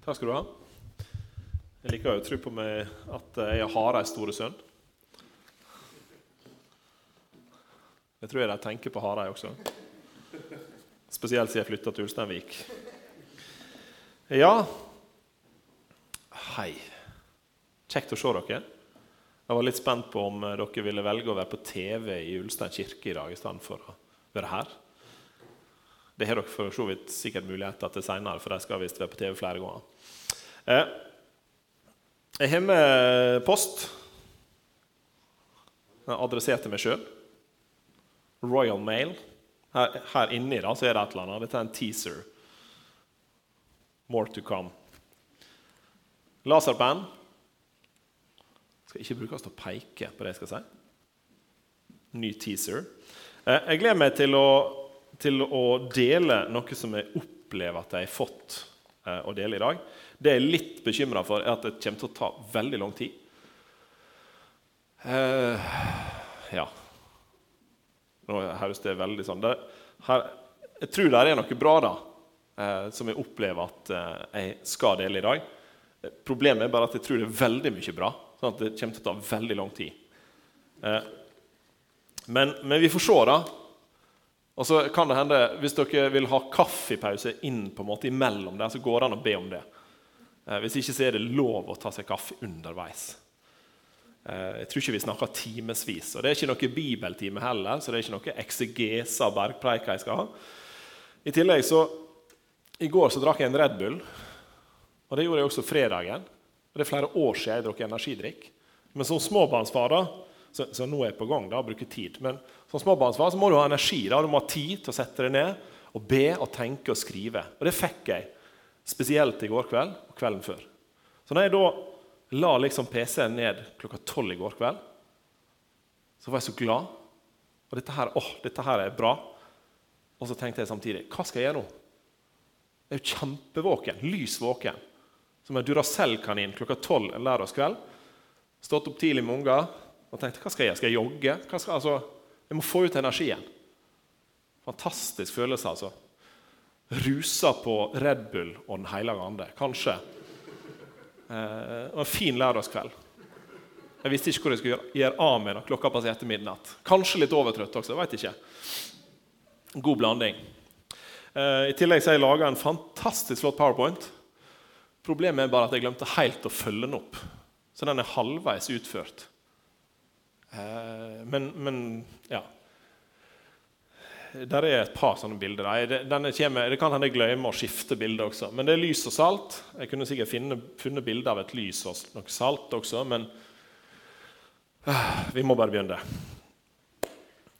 Takk skal du ha. Jeg liker å tro på meg at jeg har Hareids store sønn. Jeg tror jeg de tenker på Hareid også. Spesielt siden jeg flytta til Ulsteinvik. Ja Hei. Kjekt å se dere. Jeg var litt spent på om dere ville velge å være på TV i Ulstein kirke i dag i for å være her. Det har dere for så vidt sikkert muligheter til seinere, for de skal visst være på TV flere ganger. Eh, jeg har med post. Adressert til meg sjøl. Royal Mail. Her, her inni da, så er det et eller annet. Dette er en teaser. More to come. Laserpenn. Skal ikke brukes til å peke på det jeg skal si. Ny teaser. Eh, jeg gleder meg til å til å dele noe som jeg opplever at jeg har fått eh, å dele i dag. Det jeg er litt bekymra for, er at det kommer til å ta veldig lang tid. Eh, ja Nå høres det veldig sånn det, Jeg tror det er noe bra da, eh, som jeg opplever at eh, jeg skal dele i dag. Problemet er bare at jeg tror det er veldig mye bra. sånn at det kommer til å ta veldig lang tid. Eh, men, men vi får se, da. Og så kan det hende, Hvis dere vil ha kaffepause inn på en måte imellom der, så går det an å be om det. Eh, hvis ikke så er det lov å ta seg kaffe underveis. Eh, jeg tror ikke vi snakker timevis. Og det er ikke noe bibeltime heller, så det er ikke noe eksegese av bergpreika jeg skal ha. I tillegg så I går så drakk jeg en Red Bull, og det gjorde jeg også fredagen. Og Det er flere år siden jeg drakk energidrikk. Men som småbarnsfar da, så, så, nå er jeg på gang da, bruke tid. Men som småbarnsfar så må du ha energi. da, Du må ha tid til å sette deg ned og be og tenke og skrive. Og det fikk jeg, spesielt i går kveld og kvelden før. Så når jeg da la liksom PC-en ned klokka tolv i går kveld, så var jeg så glad. Og dette her, åh, dette her er bra. Og så tenkte jeg samtidig hva skal jeg gjøre nå? Jeg er jo kjempevåken. Lys våken. Som en Duracell-kanin klokka tolv en lørdagskveld. Stått opp tidlig med unger og tenkte hva skal jeg gjøre? Skal jeg jogge? Skal, altså, jeg må få ut energien. Fantastisk følelse, altså. Rusa på Red Bull og Den hellige ande. Kanskje. Eh, og en fin lørdagskveld. Jeg visste ikke hvor jeg skulle gjøre av meg når klokka passerte midnatt. Kanskje litt overtrøtt også. vet ikke. God blanding. Eh, I tillegg så har jeg laga en fantastisk flott powerpoint. Problemet er bare at jeg glemte helt å følge den opp. Så den er halvveis utført. Eh, men, men, ja. Der er et par sånne bilder. Kommer, det kan hende jeg glemmer å skifte bilde også. Men det er lys og salt. Jeg kunne sikkert finne, funnet bilde av et lys og noe salt også, men uh, vi må bare begynne.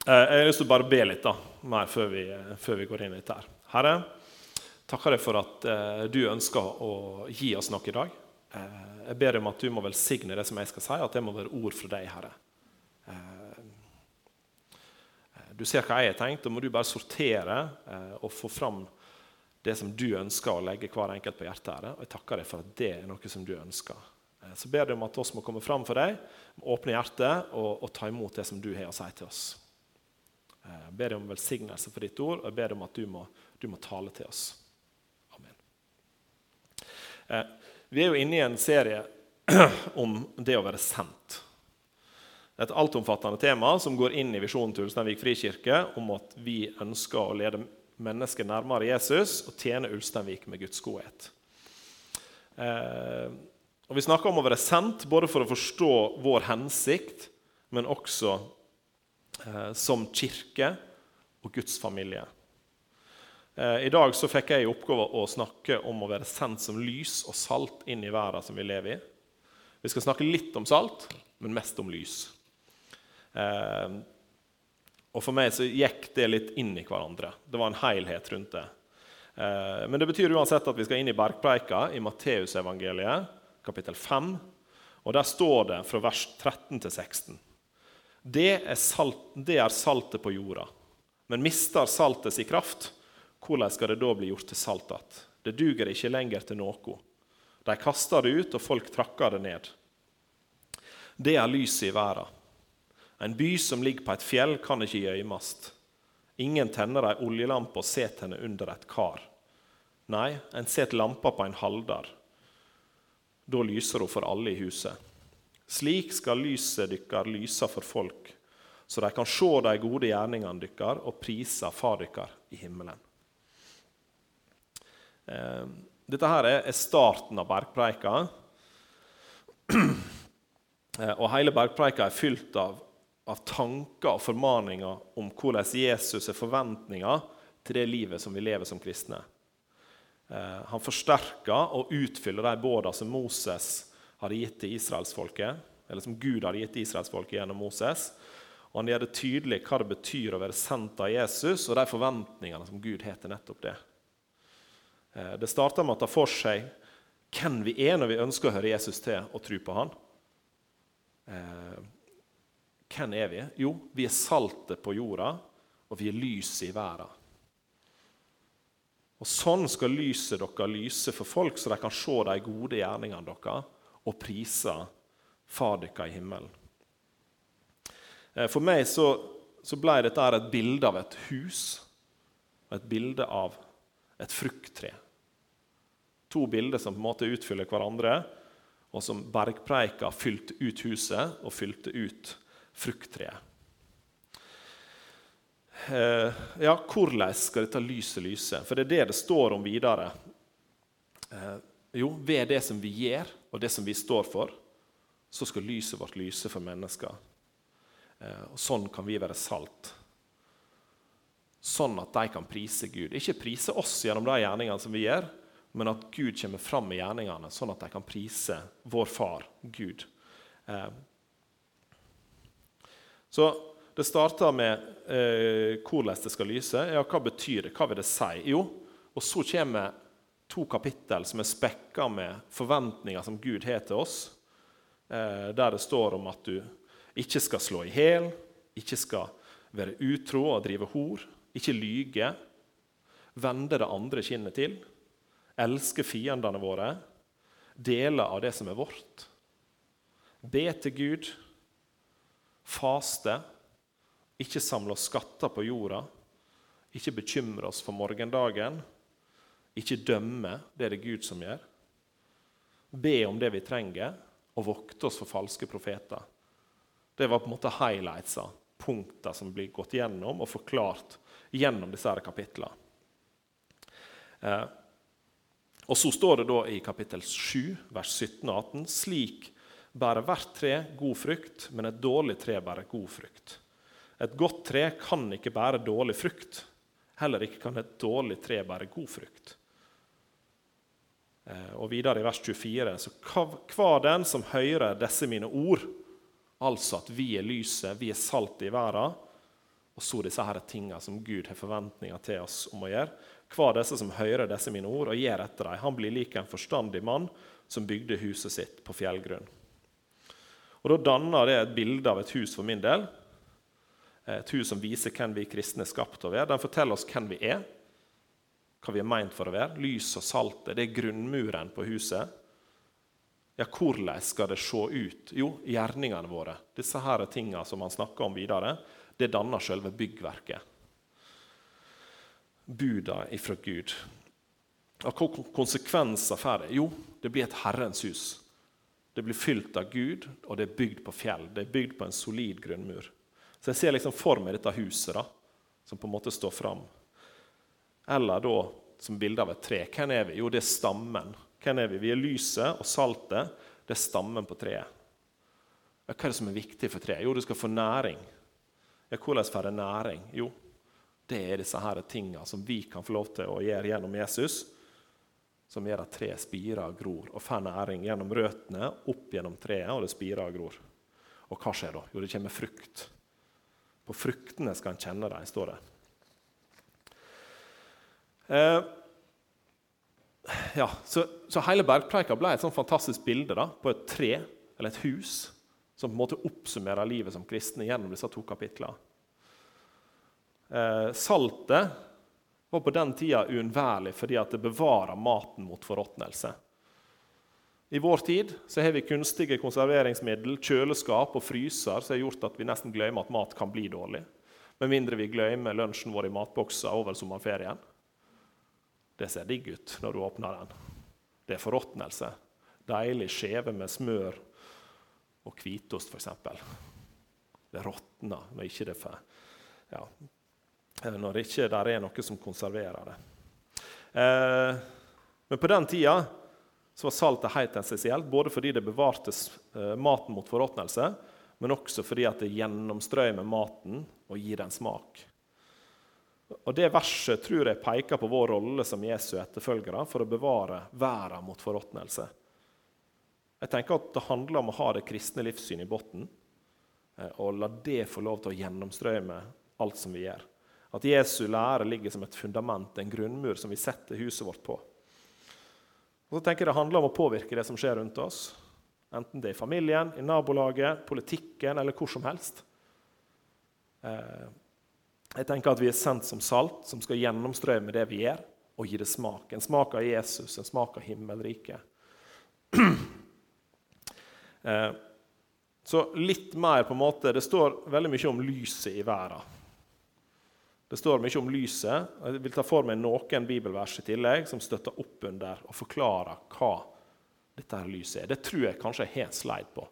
Uh, jeg har lyst til å bare be litt da, mer før vi, før vi går inn litt her. Herre, takker deg for at du ønsker å gi oss noe i dag. jeg ber om at du må velsigne det som jeg skal si, at det må være ord fra deg, Herre. Eh, du ser hva jeg har tenkt, og må du bare sortere eh, og få fram det som du ønsker å legge hver enkelt på hjertet. her. Og jeg takker deg for at det er noe som du ønsker. Eh, så ber du om at oss må komme fram for deg, åpne hjertet og, og ta imot det som du har å si til oss. Jeg ber deg om velsignelse for ditt ord, og jeg ber deg om at du må, du må tale til oss. Amen. Vi er jo inne i en serie om det å være sendt et altomfattende tema som går inn i visjonen til Ulsteinvik frikirke om at vi ønsker å lede mennesket nærmere Jesus og tjene Ulsteinvik med Guds godhet. Eh, og Vi snakker om å være sendt både for å forstå vår hensikt, men også eh, som kirke og Guds familie. Eh, I dag så fikk jeg i oppgave å snakke om å være sendt som lys og salt inn i verden som vi lever i. Vi skal snakke litt om salt, men mest om lys. Eh, og For meg så gikk det litt inn i hverandre. Det var en helhet rundt det. Eh, men det betyr uansett at vi skal inn i bergpreika i Matteusevangeliet, kapittel 5. Og Der står det fra vers 13 til 16. Det er, salt, det er saltet på jorda. Men mister saltet sin kraft, hvordan skal det da bli gjort til salt igjen? Det duger ikke lenger til noe. De kaster det ut, og folk trakker det ned. Det er lyset i verden. En by som ligger på et fjell, kan ikke gjøymast. Ingen tenner ei oljelampe og setter henne under et kar. Nei, en setter lampa på en halder, Da lyser hun for alle i huset. Slik skal lyset dykkar lyse for folk, så de kan se de gode gjerningene dykkar og prise Far dykkar i himmelen. Eh, dette her er starten av bergpreika. Eh, og hele bergpreika er fylt av, av, tanker og formaninger om hvordan Jesus er forventninger til det livet som vi lever som kristne. Eh, han forsterker og utfyller de båda som Moses hadde gitt til israelsfolket, eller som Gud hadde gitt til israelsfolket gjennom Moses. Og han gjør det tydelig hva det betyr å være sendt av Jesus, og de forventningene som Gud har til nettopp det. Eh, det starter med å ta for seg hvem vi er når vi ønsker å høre Jesus til og tro på han. Hvem er vi? Jo, vi er saltet på jorda, og vi er lyset i verden. Og Sånn skal lyset deres lyse for folk, så de kan se de gode gjerningene deres og prise Far deres i himmelen. Eh, for meg så, så ble dette et bilde av et hus og et bilde av et frukttre. To bilder som på en måte utfyller hverandre, og som bergpreika fylte ut huset og fylte ut frukttreet. Eh, ja, hvordan skal dette lyset lyse? For det er det det står om videre. Eh, jo, ved det som vi gjør, og det som vi står for, så skal lyset vårt lyse for mennesker. Eh, og sånn kan vi være salt. Sånn at de kan prise Gud. Ikke prise oss gjennom de gjerningene som vi gjør, men at Gud kommer fram med gjerningene, sånn at de kan prise vår far, Gud. Så det starter med eh, hvordan det skal lyse. Ja, hva betyr det? Hva vil det si? Jo, og så kommer to kapittel som er spekka med forventninger som Gud har til oss, eh, der det står om at du ikke skal slå i hjel, ikke skal være utro og drive hor, ikke lyge, vende det andre kinnet til, elske fiendene våre, dele av det som er vårt, be til Gud, faste, ikke samle oss skatter på jorda, ikke bekymre oss for morgendagen, ikke dømme, det er det Gud som gjør. Be om det vi trenger, og vokte oss for falske profeter. Det var på en måte highlightsa, punkter som blir gått gjennom og forklart gjennom disse her kapitlene. Eh, og så står det da i kapittel 7, vers 17 og 18.: Slik bærer hvert tre god frukt, men et dårlig tre bærer god frukt. Et godt tre kan ikke bære dårlig frukt. Heller ikke kan et dårlig tre bære god frukt. Eh, og videre i vers 24.: Så hva den som hører disse mine ord, altså at vi er lyset, vi er saltet i verden, og så disse her tingene som Gud har forventninger til oss om å gjøre. Hver disse som hører disse mine ord og gjør etter dem, han blir lik en forstandig mann som bygde huset sitt på fjellgrunn. Og Da danner det et bilde av et hus for min del. Et hus som viser hvem vi kristne er skapt å være. Den forteller oss hvem vi er, hva vi er meint for å være. Lys og saltet det er grunnmuren på huset. Ja, hvordan skal det se ut? Jo, gjerningene våre. Disse her tingene som han snakker om videre, det danner selve byggverket. Buda ifra Gud. Og hva konsekvenser får det? Jo, det blir et Herrens hus. Det blir fylt av Gud, og det er bygd på fjell. Det er bygd på en solid grunnmur. Så jeg ser liksom for meg dette huset da, som på en måte står fram. Eller da som bilde av et tre. Hvem er vi? Jo, det er stammen. Hvem er Vi Vi er lyset og saltet. Det er stammen på treet. Hva er det som er viktig for treet? Jo, du skal få næring. Ja, hvordan får det næring? Jo, det er disse tingene som vi kan få lov til å gjøre gjennom Jesus, som gjør at treet spirer og gror og får næring gjennom røttene opp gjennom treet, og det spirer og gror. Og hva skjer da? Jo, det kommer frukt. På fruktene skal en kjenne dem, står det. Eh, ja, så, så, hele bergpreika ble et sånn fantastisk bilde da, på et tre eller et hus som på en måte oppsummerer livet som kristne gjennom disse to kapitlene. Eh, saltet var på den tida uunnværlig fordi det bevarer maten mot forråtnelse. I vår tid har vi kunstige konserveringsmiddel, kjøleskap og fryser som har gjort at vi nesten glemmer at mat kan bli dårlig. Med mindre vi glemmer lunsjen vår i matbokser over sommerferien. Det ser digg ut når du åpner den. Det er forråtnelse. Deilig skjeve med smør og hvitost, f.eks. Det råtner når ikke det får ja, Når det ikke der er noe som konserverer det. Eh, men på den tida så var saltet helt essensielt, både fordi det bevarte eh, maten mot forråtnelse, men også fordi at det gjennomstrømmer maten og gir den smak. Og Det verset tror jeg peker på vår rolle som Jesu etterfølgere for å bevare verden mot forråtnelse. Jeg tenker at Det handler om å ha det kristne livssynet i bunnen eh, og la det få lov til å gjennomstrømme alt som vi gjør. At Jesu lære ligger som et fundament, en grunnmur som vi setter huset vårt på. Og så tenker jeg Det handler om å påvirke det som skjer rundt oss. Enten det er i familien, i nabolaget, politikken eller hvor som helst. Eh, jeg tenker at Vi er sendt som salt som skal gjennomstrømme det vi gjør, og gi det smak. En smak av Jesus, en smak av himmelriket. Eh, så litt mer på en måte, Det står veldig mye om lyset i verden. Det står mye om lyset. Jeg vil ta for meg noen bibelvers i tillegg som støtter opp under og forklarer hva dette her lyset er. Det tror jeg kanskje jeg har slide på.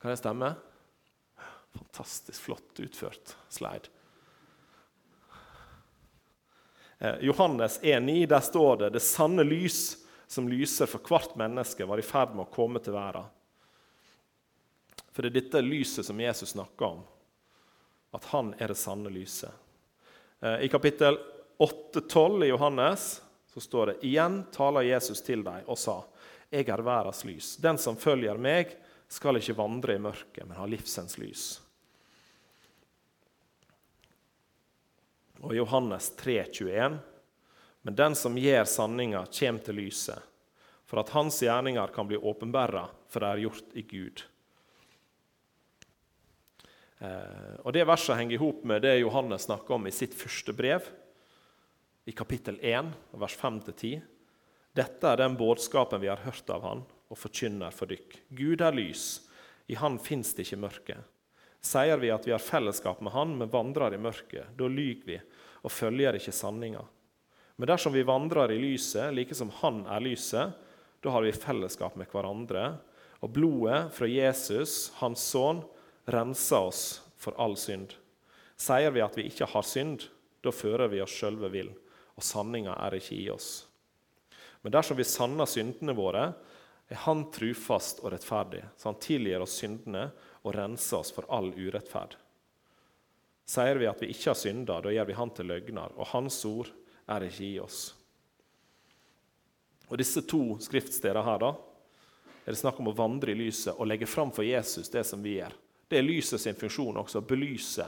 Kan det stemme? Fantastisk flott utført slide. Eh, Johannes 1,9, der står det det sanne lys som lyser for hvert menneske, var i ferd med å komme til verden. For det er dette lyset som Jesus snakker om, at han er det sanne lyset. Eh, I kapittel 8-12 i Johannes så står det igjen taler Jesus til dem og sa, 'Jeg er verdens lys. Den som følger meg, skal ikke vandre i mørket, men ha livsens lys.' Og Johannes 3, 21, Men den som gjør sanninga, kjem til lyset, for at hans gjerninger kan bli åpenbæra, for det er gjort i Gud. Eh, og Det verset henger i hop med det Johannes snakker om i sitt første brev, i kapittel 1, vers 5-10. Dette er den budskapen vi har hørt av Han og forkynner for dykk. Gud er lys, i Han fins det ikke mørke. Sier vi at vi har fellesskap med Han, men vandrer i mørket, da lyver vi og følger ikke sanninga. Men dersom vi vandrer i lyset, like som Han er lyset, da har vi fellesskap med hverandre. Og blodet fra Jesus, Hans sønn, renser oss for all synd. Sier vi at vi ikke har synd, da fører vi oss sjølve vill, og sanninga er ikke i oss. Men dersom vi sanner syndene våre, er Han trufast og rettferdig, så Han tilgir oss syndene og renser oss for all urettferd. Sier vi at vi ikke har synda, da gjør vi Han til løgner, og Hans ord er ikke i oss. Og Disse to skriftstedene her da, er det snakk om å vandre i lyset og legge fram for Jesus det som vi gjør. Det er lyset sin funksjon også, å belyse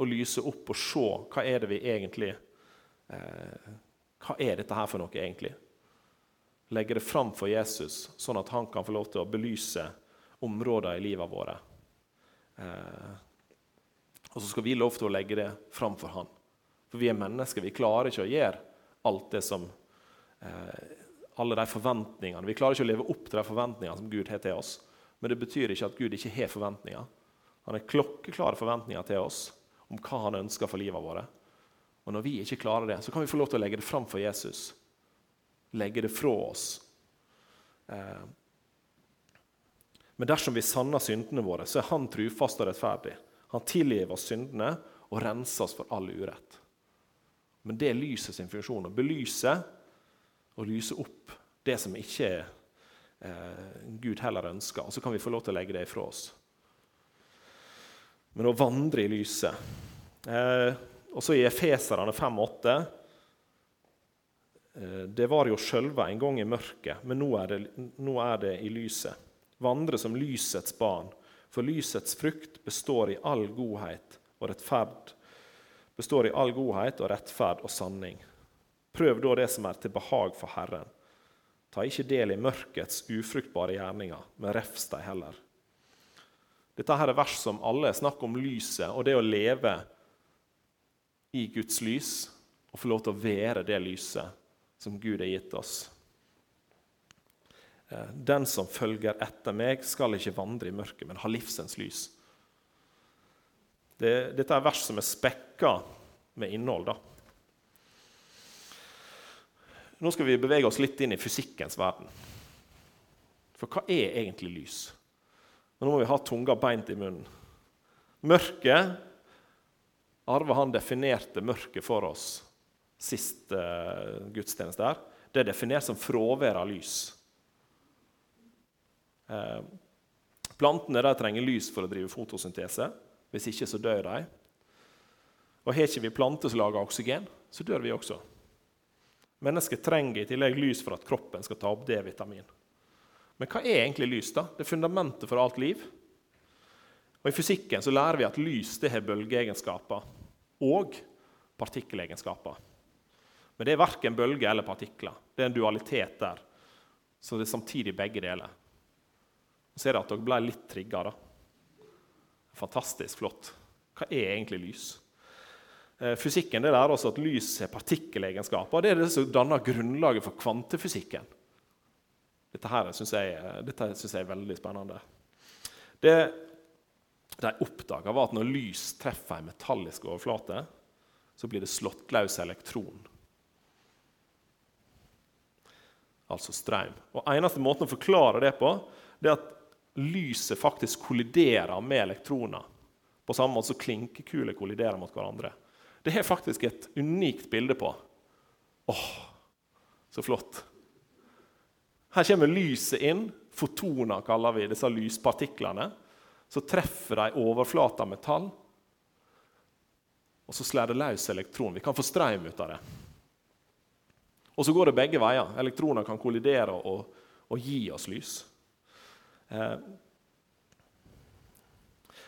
og lyse opp og se hva er det vi egentlig eh, Hva er dette her for noe, egentlig? Legge det fram for Jesus, sånn at han kan få lov til å belyse områder i livet våre. Eh, og så skal vi lov til å legge det fram for han. For vi er mennesker. Vi klarer ikke å gjøre alt det som eh, Alle de forventningene. Vi klarer ikke å leve opp til de forventningene som Gud har til oss. Men det betyr ikke at Gud ikke har forventninger. Han har klokkeklare forventninger til oss om hva han ønsker for livet vårt. Og når vi ikke klarer det, så kan vi få lov til å legge det fram for Jesus. Legge det fra oss. Eh. Men dersom vi sanner syndene våre, så er han trufast og rettferdig. Han tilgir oss syndene og renser oss for all urett. Men det er lyset sin funksjon å belyse og lyse opp det som ikke er Gud heller ønsker. Og så kan vi få lov til å legge det ifra oss. Men å vandre i lyset eh, Også i Efeserane 5,8 eh, Det var jo sjølve en gang i mørket, men nå er, det, nå er det i lyset. Vandre som lysets barn, for lysets frukt består i all godhet og rettferd består i all godhet og rettferd og sanning. Prøv da det som er til behag for Herren. Ta ikke del i mørkets ufruktbare gjerninger, men refs dem heller. Dette her er vers som alle snakker om lyset og det å leve i Guds lys og få lov til å være det lyset som Gud har gitt oss. Eh, den som følger etter meg, skal ikke vandre i mørket, men ha livsens lys. Det, dette er vers som er spekka med innhold. da. Nå skal vi bevege oss litt inn i fysikkens verden. For hva er egentlig lys? Men nå må vi ha tunga beint i munnen. Mørket Arve han definerte mørket for oss sist uh, gudstjeneste. her. Det er definert som fravær av lys. Uh, plantene der trenger lys for å drive fotosyntese. Hvis ikke så dør de. Og Har ikke vi planter som lager oksygen, så dør vi også. Mennesket trenger i tillegg lys for at kroppen skal ta opp D-vitamin. Men hva er egentlig lys? da? Det er fundamentet for alt liv. Og I fysikken så lærer vi at lys det har bølgeegenskaper og partikkelegenskaper. Men det er verken bølger eller partikler. Det er en dualitet der. Så det er samtidig begge deler. Så er det at dere ble litt trigga. Fantastisk flott. Hva er egentlig lys? Eh, fysikken det lærer oss at lys har partikkelegenskaper. Det er det som danner grunnlaget for kvantefysikken. Dette syns jeg, synes jeg er veldig spennende. Det de oppdaga, var at når lys treffer en metallisk overflate, så blir det slått løs elektron. Altså strøm. Og Eneste måten å forklare det på, det er at lyset faktisk kolliderer med elektroner. På samme måte som klinkekuler kolliderer mot hverandre. Det har faktisk et unikt bilde på. Åh, så flott! Her kommer lyset inn. Fotoner kaller vi disse lyspartiklene så treffer de overflata metall, og så slår det løs elektron. Vi kan få strøm ut av det. Og så går det begge veier. Elektroner kan kollidere og, og gi oss lys. Eh.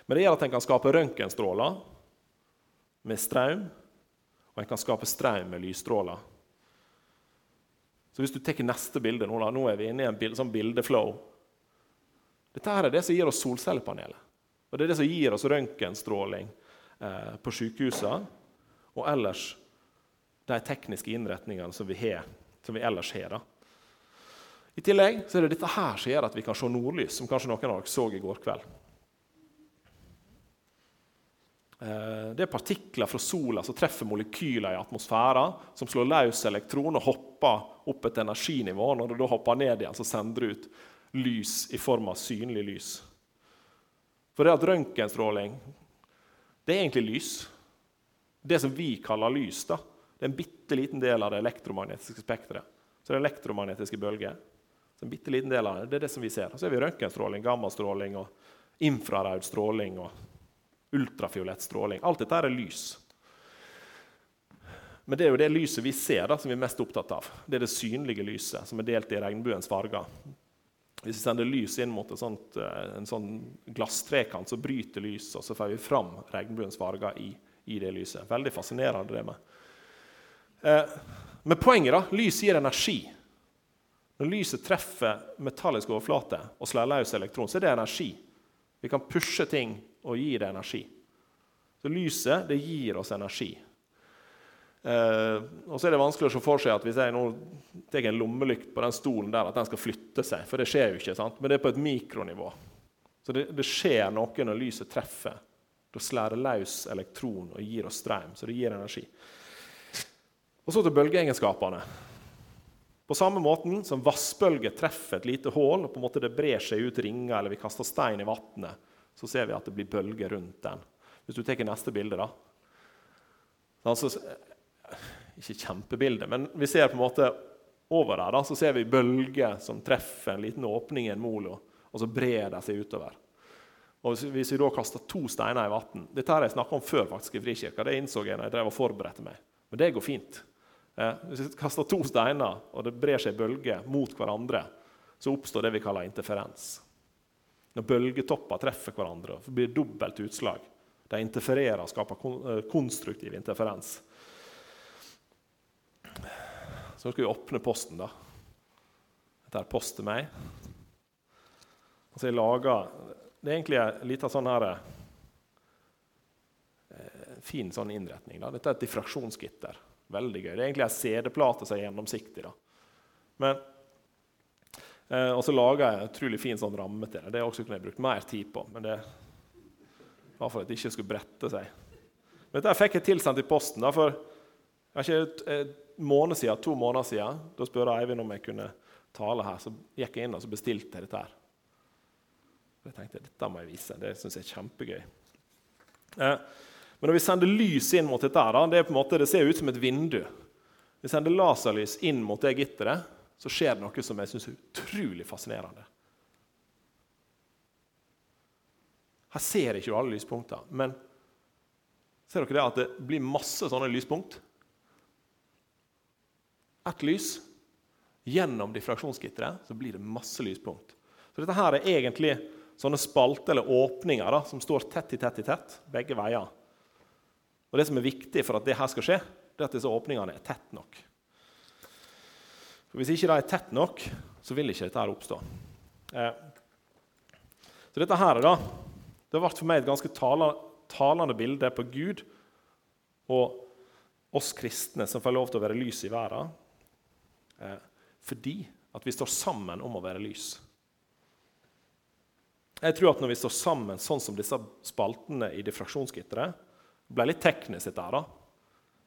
Men det gjør at en kan skape røntgenstråler med strøm, og en kan skape strøm med lysstråler. Så hvis du tar neste bilde Nå, nå er vi inne i en bild, sånn bildeflow dette her er det som gir oss solcellepanelet. Og det er det som gir oss røntgenstråling eh, på sykehusene og ellers de tekniske innretningene som vi, har, som vi ellers har. Da. I tillegg så er det dette her som gjør at vi kan se nordlys, som kanskje noen av dere så i går kveld. Eh, det er partikler fra sola som treffer molekyler i atmosfæren, som slår løs elektroner og hopper opp et energinivå. Når det da hopper ned igjen, så sender det ut lys i form av synlig lys. For det at røntgenstråling det er egentlig lys. Det som vi kaller lys, da, det er en bitte liten del av det elektromagnetiske spekteret. Så det er elektromagnetiske bølger. Så en bitte liten del av det, det er det som vi ser. Så er vi røntgenstråling, gammastråling, og infrarød stråling og ultrafiolett stråling. Alt dette er lys. Men det er jo det lyset vi ser, da, som vi er mest opptatt av. Det er det synlige lyset, som er delt i regnbuens farger. Hvis vi sender lys inn mot sånt, eh, en sånn glasstrekant, så bryter lyset, og så får vi fram regnbuens farger i, i, det lyset. Veldig fascinerende, det med. Eh, men poenget da, lys gir energi. Når lyset treffer metallisk overflate og slår løs elektron, så er det energi. Vi kan pushe ting og gir det energi. Så lyset det gir oss energi. Eh, og så er det vanskelig å se for seg at hvis jeg nå tar en lommelykt på den stolen der, at den skal flytte seg. For det skjer jo ikke. sant? Men det er på et mikronivå. Så det, det skjer noe når lyset treffer. Da slår det løs elektron og gir oss strøm. Så det gir energi. Og så til bølgeegenskapene. På samme måten som vassbølger treffer et lite hull, og på en måte det brer seg ut ringer, eller vi kaster stein i vannet, så ser vi at det blir bølger rundt den. Hvis du tar neste bilde, da. Altså, ikke kjempebilde, men vi ser på en måte over der da, så ser vi bølger som treffer en liten åpning i en molo, og så brer de seg utover. Og Hvis vi da kaster to steiner i vann Dette har jeg snakka om før faktisk i Frikirka. Det innså jeg når jeg drev og forberedte meg. Men det går fint. Eh, hvis vi kaster to steiner, og det brer seg bølger mot hverandre, så oppstår det vi kaller interferens. Når bølgetopper treffer hverandre, så blir det dobbelt utslag. De interfererer og skaper eh, konstruktiv interferens. Så nå skal vi åpne posten. da. Dette er post til meg. Altså jeg lager, Det er egentlig en liten sånn her, eh, fin sånn innretning. Da. Dette er et diffraksjonsgitter. Veldig gøy. Det er egentlig en CD-plate som er gjennomsiktig. da. Men, eh, og så laga jeg en utrolig fin sånn ramme til det. Det også kunne jeg brukt mer tid på. men det var for at det ikke skulle brette seg. Men dette fikk jeg tilsendt i posten. Da, for ikke måned siden, to måneder siden da spurte Eivind om jeg kunne tale her. Så gikk jeg inn og bestilte jeg dette. her. Jeg tenkte dette må jeg vise. Det syns jeg er kjempegøy. Eh, men når vi sender lys inn mot dette, her, det, måte, det ser ut som et vindu. Vi sender laserlys inn mot det gitteret, så skjer det noe som jeg syns er utrolig fascinerende. Her ser ikke du alle lyspunktene, men ser dere det at det blir masse sånne lyspunkt? Ett lys. Gjennom diffraksjonsgitteret så blir det masse lyspunkt. Så dette her er egentlig sånne spalter eller åpninger da, som står tett i tett i tett begge veier. Og Det som er viktig for at det her skal skje, det er at disse åpningene er tett nok. For Hvis ikke det er tett nok, så vil ikke dette her oppstå. Eh, så dette her da, det ble for meg et ganske talende bilde på Gud og oss kristne som får lov til å være lys i verden, eh, fordi at vi står sammen om å være lys. Jeg tror at når vi står sammen sånn som disse spaltene i diffraksjonsgitteret, det ble litt teknisk, dette her, da.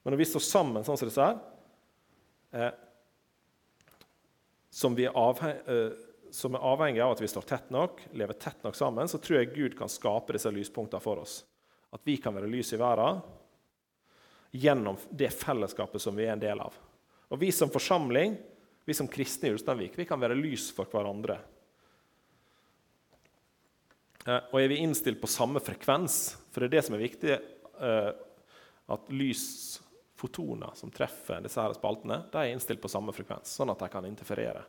Men når vi står sammen sånn som disse her, eh, som, eh, som, er avhengig av at vi står tett nok, lever tett nok sammen, så tror jeg Gud kan skape disse lyspunktene for oss. At vi kan være lys i verden gjennom det fellesskapet som vi er en del av. Og vi som forsamling, vi som kristne i Ulsteinvik, vi kan være lys for hverandre. Eh, og er vi innstilt på samme frekvens, for det er det som er viktig At at lysfotoner som treffer disse her spaltene, de er innstilt på samme frekvens, sånn at de kan interferere.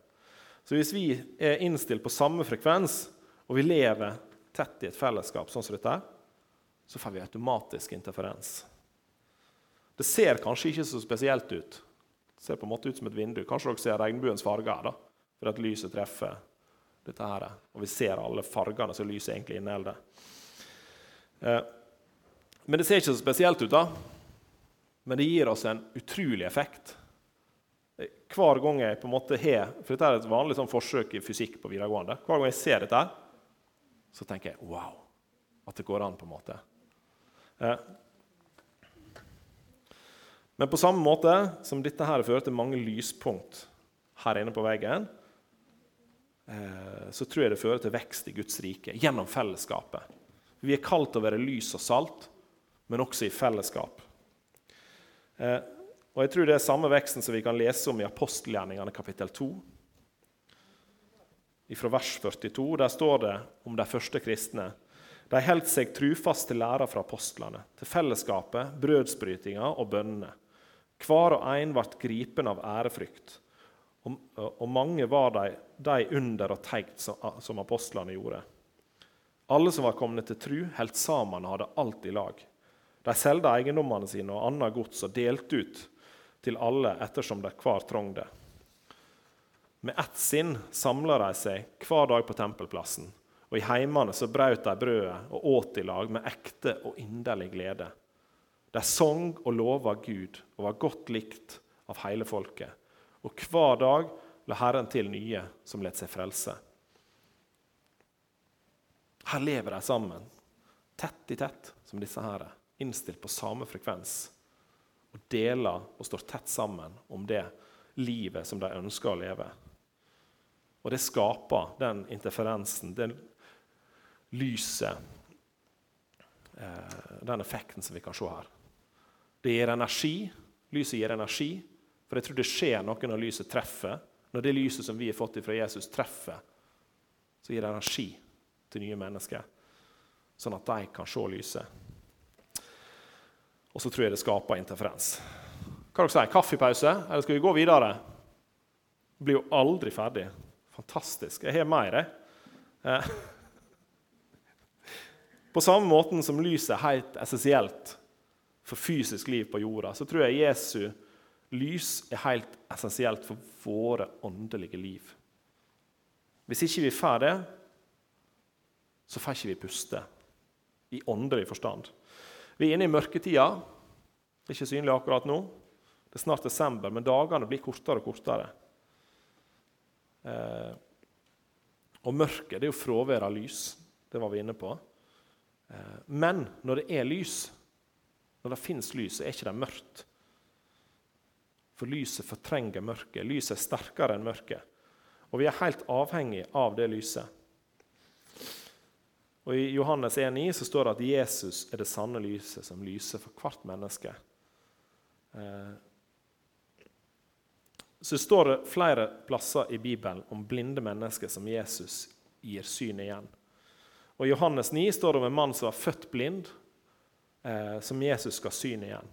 Så hvis vi er innstilt på samme frekvens, og vi lever tett i et fellesskap, sånn som dette, så får vi automatisk interferens. Det ser kanskje ikke så spesielt ut. Det ser på en måte ut som et vindu. Kanskje dere ser regnbuens farger, da, for at lyset treffer dette her. Og vi ser alle fargene som lyset egentlig inneholder. Eh, men det ser ikke så spesielt ut, da. Men det gir oss en utrolig effekt. Hver gang jeg på en måte har For dette er et vanlig sånn forsøk i fysikk på videregående. Hver gang jeg ser dette, så tenker jeg wow, at det går an, på en måte. Eh. Men på samme måte som dette her fører til mange lyspunkt her inne på veggen, eh, så tror jeg det fører til vekst i Guds rike gjennom fellesskapet. Vi er kalt til å være lys og salt men også i fellesskap. Eh, og jeg tror Det er samme veksten som vi kan lese om i apostelgjerningene kapittel 2. Fra vers 42 der står det om de første kristne. De holdt seg trufast til læra fra apostlene, til fellesskapet, brødsbrytinga og bønnene. Hver og en ble gripen av ærefrykt, og, og mange var de, de under og teit som, som apostlene gjorde. Alle som var kommet til tru, holdt sammen og hadde alt i lag. De solgte eiendommene sine og annet gods og delte ut til alle ettersom de hver trong. Med ett sinn samla de seg hver dag på tempelplassen, og i heimene så brøt de brødet og åt i lag med ekte og inderlig glede. De sang og lova Gud og var godt likt av hele folket. Og hver dag la Herren til nye som lot seg frelse. Her lever de sammen, tett i tett, som disse her innstilt på samme frekvens og deler og står tett sammen om det livet som de ønsker å leve. Og det skaper den interferensen, den lyset, eh, den effekten som vi kan se her. Det gir energi. Lyset gir energi, for jeg tror det skjer noe når lyset treffer. Når det lyset som vi har fått fra Jesus, treffer, så gir det energi til nye mennesker, sånn at de kan se lyset. Og så tror jeg det skaper interferens. Hva dere sier Kaffepause, eller skal vi gå videre? Det blir jo aldri ferdig. Fantastisk. Jeg har mer, jeg. Eh. På samme måten som lyset er helt essensielt for fysisk liv på jorda, så tror jeg Jesu lys er helt essensielt for våre åndelige liv. Hvis ikke vi får det, så får ikke vi puste i åndelig forstand. Vi er inne i mørketida. Det er ikke synlig akkurat nå. Det er snart desember, men dagene blir kortere og kortere. Eh, og mørket det er jo fravær av lys. Det var vi inne på. Eh, men når det er lys, når det fins lys, så er ikke det mørkt. For lyset fortrenger mørket. Lyset er sterkere enn mørket. Og vi er helt avhengig av det lyset. Og I Johannes 1,9 så står det at Jesus er det sanne lyset som lyser for hvert menneske. Så så det står flere plasser i Bibelen om blinde mennesker som Jesus gir syn igjen. Og I Johannes 9 står det om en mann som var født blind, eh, som Jesus skal syn igjen.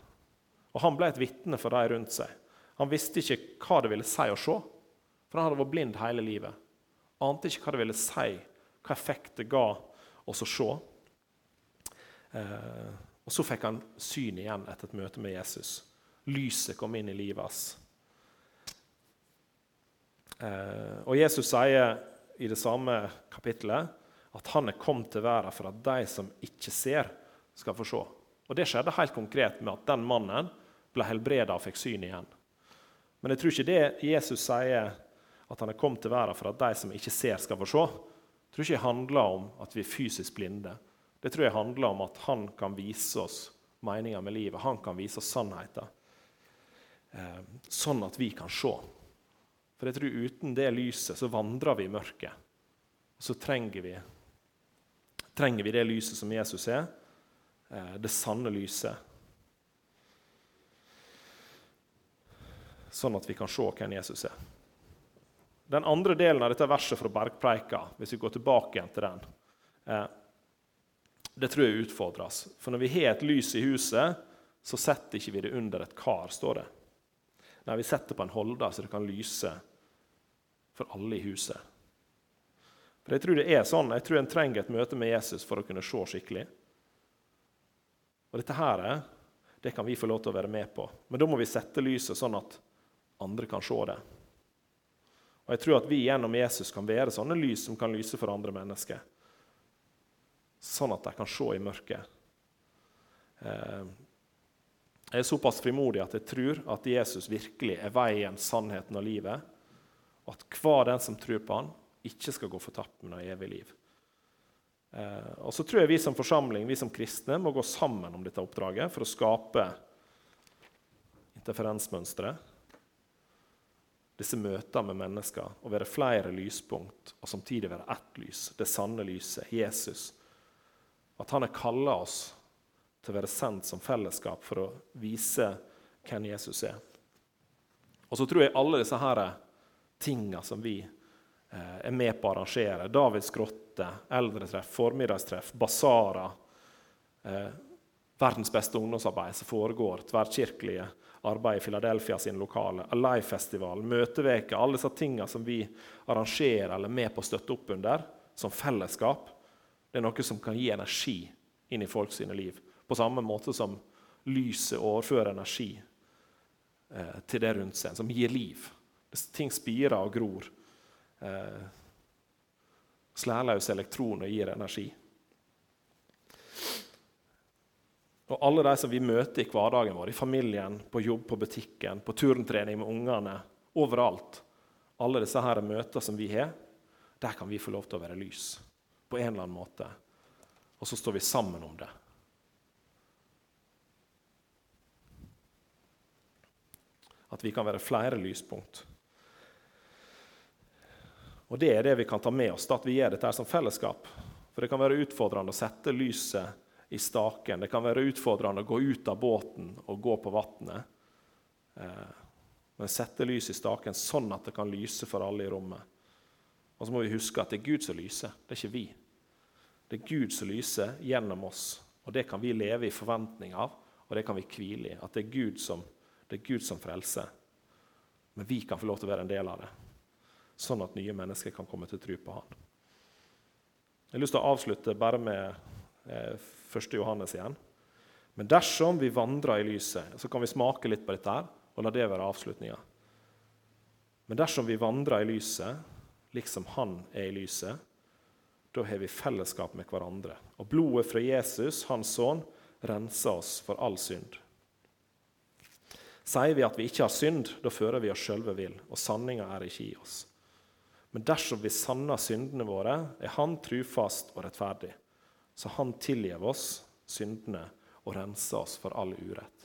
Og Han ble et vitne for de rundt seg. Han visste ikke hva det ville si å se, for han hadde vært blind hele livet. Ante ikke hva det ville si, hva effekt det ga oss så se. Eh, og så fikk han syn igjen etter et møte med Jesus. Lyset kom inn i livet hans. Eh, og Jesus sier i det samme kapittelet at han er kommet til verden for at de som ikke ser, skal få se. Og Det skjedde helt konkret med at den mannen ble helbreda og fikk syn igjen. Men jeg tror ikke det Jesus sier at han er kommet til verden for at de som ikke ser, skal få se. Jeg tror ikke det handler om at vi er fysisk blinde. Det tror jeg handler om at han kan vise oss meninga med livet. Han kan vise oss sannheten, eh, sånn at vi kan se. For jeg tror uten det lyset så vandrer vi i mørket. Så trenger vi, trenger vi det lyset som Jesus er, eh, det sanne lyset. Sånn at vi kan se hvem Jesus er. Den andre delen av dette verset fra Bergpreika, hvis vi går tilbake igjen til den, eh, det tror jeg utfordres. For når vi har et lys i huset, så setter ikke vi det under et kar, står det. Nei, vi setter på en holder så det kan lyse for alle i huset. For Jeg tror det er sånn, jeg tror en trenger et møte med Jesus for å kunne se skikkelig. Og dette her, det kan vi få lov til å være med på. Men da må vi sette lyset sånn at andre kan se det. Og Jeg tror at vi gjennom Jesus kan være sånne lys som kan lyse for andre mennesker. Sånn at de kan se i mørket. Eh, jeg er såpass frimodig at jeg tror at Jesus virkelig er veien, sannheten og livet og at hver den som tror på han, ikke skal gå fortapt, med noe evig liv. Eh, og så tror jeg vi som forsamling, vi som kristne, må gå sammen om dette oppdraget for å skape interferensmønstre. Disse møtene med mennesker, og være flere lyspunkt, og samtidig være ett lys, det sanne lyset, Jesus. At han har kalla oss til å være sendt som fellesskap for å vise hvem Jesus er. Og så tror jeg alle disse her tinga som vi eh, er med på å arrangere. Davids grotte, eldretreff, formiddagstreff, basarer. Eh, verdens beste ungdomsarbeid som foregår, tverrkirkelige arbeid i Philadelphia sine lokaler, Alive-festival, møteveker, alle disse tingene som vi arrangerer eller er med på å støtte opp under som fellesskap, det er noe som kan gi energi inn i folk sine liv. På samme måte som lyset overfører energi eh, til det rundt seg, som gir liv. Ting spirer og gror. Eh, Slærløse elektroner gir energi. Og alle de som vi møter i hverdagen vår, i familien, på jobb, på butikken, på turntrening med ungene, overalt Alle disse her møtene som vi har, der kan vi få lov til å være lys på en eller annen måte. Og så står vi sammen om det. At vi kan være flere lyspunkt. Og Det er det vi kan ta med oss, at vi gjør dette som fellesskap. For Det kan være utfordrende å sette lyset i staken. Det kan være utfordrende å gå ut av båten og gå på vannet. Eh, men sette lys i staken sånn at det kan lyse for alle i rommet. Og så må vi huske at det er Gud som lyser, det er ikke vi. Det er Gud som lyser gjennom oss, og det kan vi leve i forventning av, og det kan vi hvile i. At det er Gud som, det er Gud som frelser. Men vi kan få lov til å være en del av det sånn at nye mennesker kan komme til tro på han. Jeg har lyst til å avslutte bare med 1. Johannes igjen. Men dersom vi vandrer i lyset, så kan vi smake litt på dette her, og la det være avslutninga. Men dersom vi vandrer i lyset, liksom Han er i lyset, da har vi fellesskap med hverandre. Og blodet fra Jesus, Hans sønn, renser oss for all synd. Sier vi at vi ikke har synd, da fører vi oss sjølve vill, og sanninga er ikke i oss. Men dersom vi sanner syndene våre, er Han trufast og rettferdig, så Han tilgir oss syndene og renser oss for all urett.